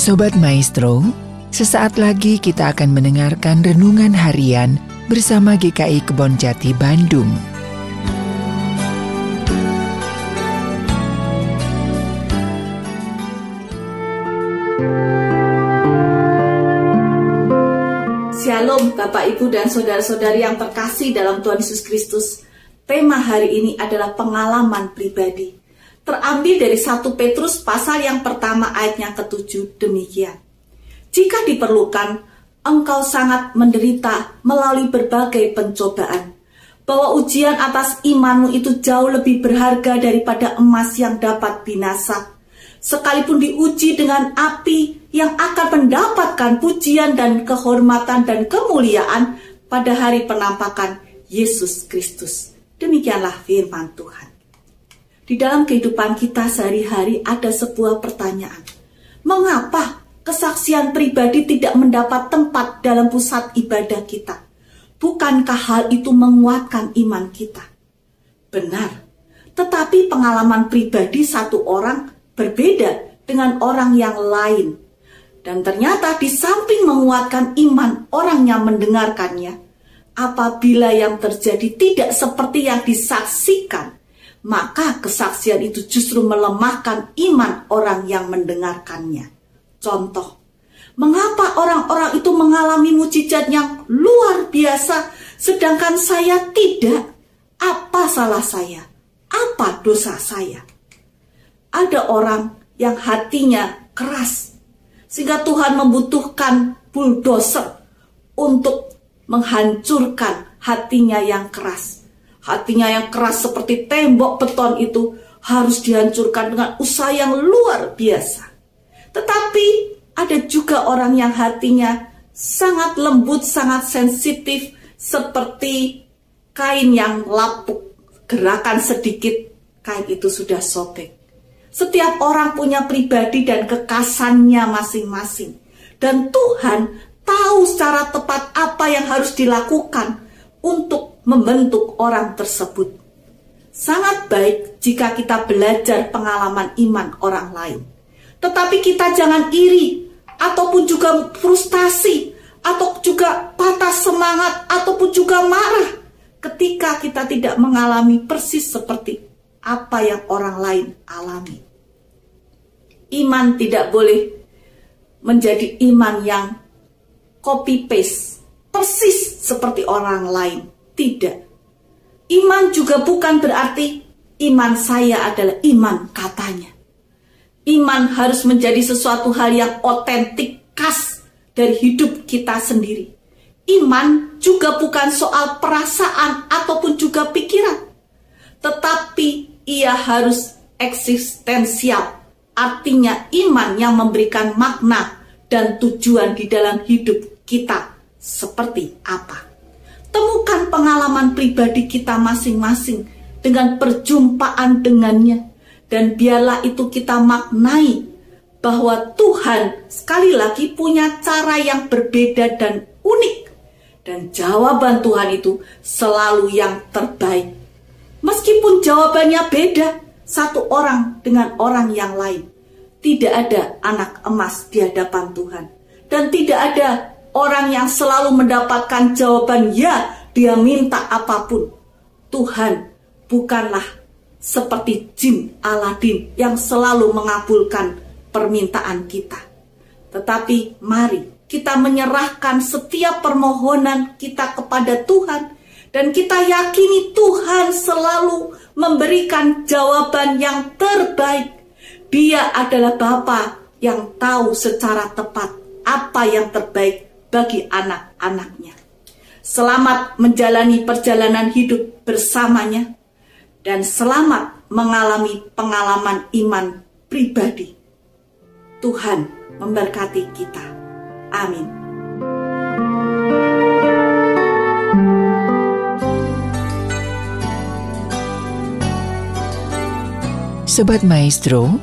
Sobat Maestro, sesaat lagi kita akan mendengarkan renungan harian bersama GKI Kebon Jati Bandung. Shalom Bapak Ibu dan Saudara-saudari yang terkasih dalam Tuhan Yesus Kristus. Tema hari ini adalah pengalaman pribadi terambil dari satu Petrus pasal yang pertama ayat yang ketujuh demikian. Jika diperlukan, engkau sangat menderita melalui berbagai pencobaan. Bahwa ujian atas imanmu itu jauh lebih berharga daripada emas yang dapat binasa. Sekalipun diuji dengan api yang akan mendapatkan pujian dan kehormatan dan kemuliaan pada hari penampakan Yesus Kristus. Demikianlah firman Tuhan. Di dalam kehidupan kita sehari-hari ada sebuah pertanyaan. Mengapa kesaksian pribadi tidak mendapat tempat dalam pusat ibadah kita? Bukankah hal itu menguatkan iman kita? Benar, tetapi pengalaman pribadi satu orang berbeda dengan orang yang lain. Dan ternyata di samping menguatkan iman orang yang mendengarkannya, apabila yang terjadi tidak seperti yang disaksikan, maka kesaksian itu justru melemahkan iman orang yang mendengarkannya. Contoh, mengapa orang-orang itu mengalami mujizat yang luar biasa, sedangkan saya tidak? Apa salah saya? Apa dosa saya? Ada orang yang hatinya keras, sehingga Tuhan membutuhkan bulldozer untuk menghancurkan hatinya yang keras Hatinya yang keras seperti tembok beton itu harus dihancurkan dengan usaha yang luar biasa. Tetapi ada juga orang yang hatinya sangat lembut, sangat sensitif seperti kain yang lapuk. Gerakan sedikit, kain itu sudah sobek. Setiap orang punya pribadi dan kekasannya masing-masing. Dan Tuhan tahu secara tepat apa yang harus dilakukan untuk membentuk orang tersebut. Sangat baik jika kita belajar pengalaman iman orang lain. Tetapi kita jangan iri ataupun juga frustasi atau juga patah semangat ataupun juga marah ketika kita tidak mengalami persis seperti apa yang orang lain alami. Iman tidak boleh menjadi iman yang copy paste persis seperti orang lain. Tidak. Iman juga bukan berarti iman saya adalah iman katanya. Iman harus menjadi sesuatu hal yang otentik, khas dari hidup kita sendiri. Iman juga bukan soal perasaan ataupun juga pikiran, tetapi ia harus eksistensial. Artinya iman yang memberikan makna dan tujuan di dalam hidup kita seperti apa. Temukan pengalaman pribadi kita masing-masing dengan perjumpaan dengannya, dan biarlah itu kita maknai bahwa Tuhan sekali lagi punya cara yang berbeda dan unik, dan jawaban Tuhan itu selalu yang terbaik. Meskipun jawabannya beda satu orang dengan orang yang lain, tidak ada anak emas di hadapan Tuhan, dan tidak ada Orang yang selalu mendapatkan jawaban ya, dia minta apa pun. Tuhan bukanlah seperti jin Aladin yang selalu mengabulkan permintaan kita. Tetapi mari kita menyerahkan setiap permohonan kita kepada Tuhan dan kita yakini Tuhan selalu memberikan jawaban yang terbaik. Dia adalah Bapa yang tahu secara tepat apa yang terbaik bagi anak-anaknya. Selamat menjalani perjalanan hidup bersamanya dan selamat mengalami pengalaman iman pribadi. Tuhan memberkati kita. Amin. Sobat Maestro,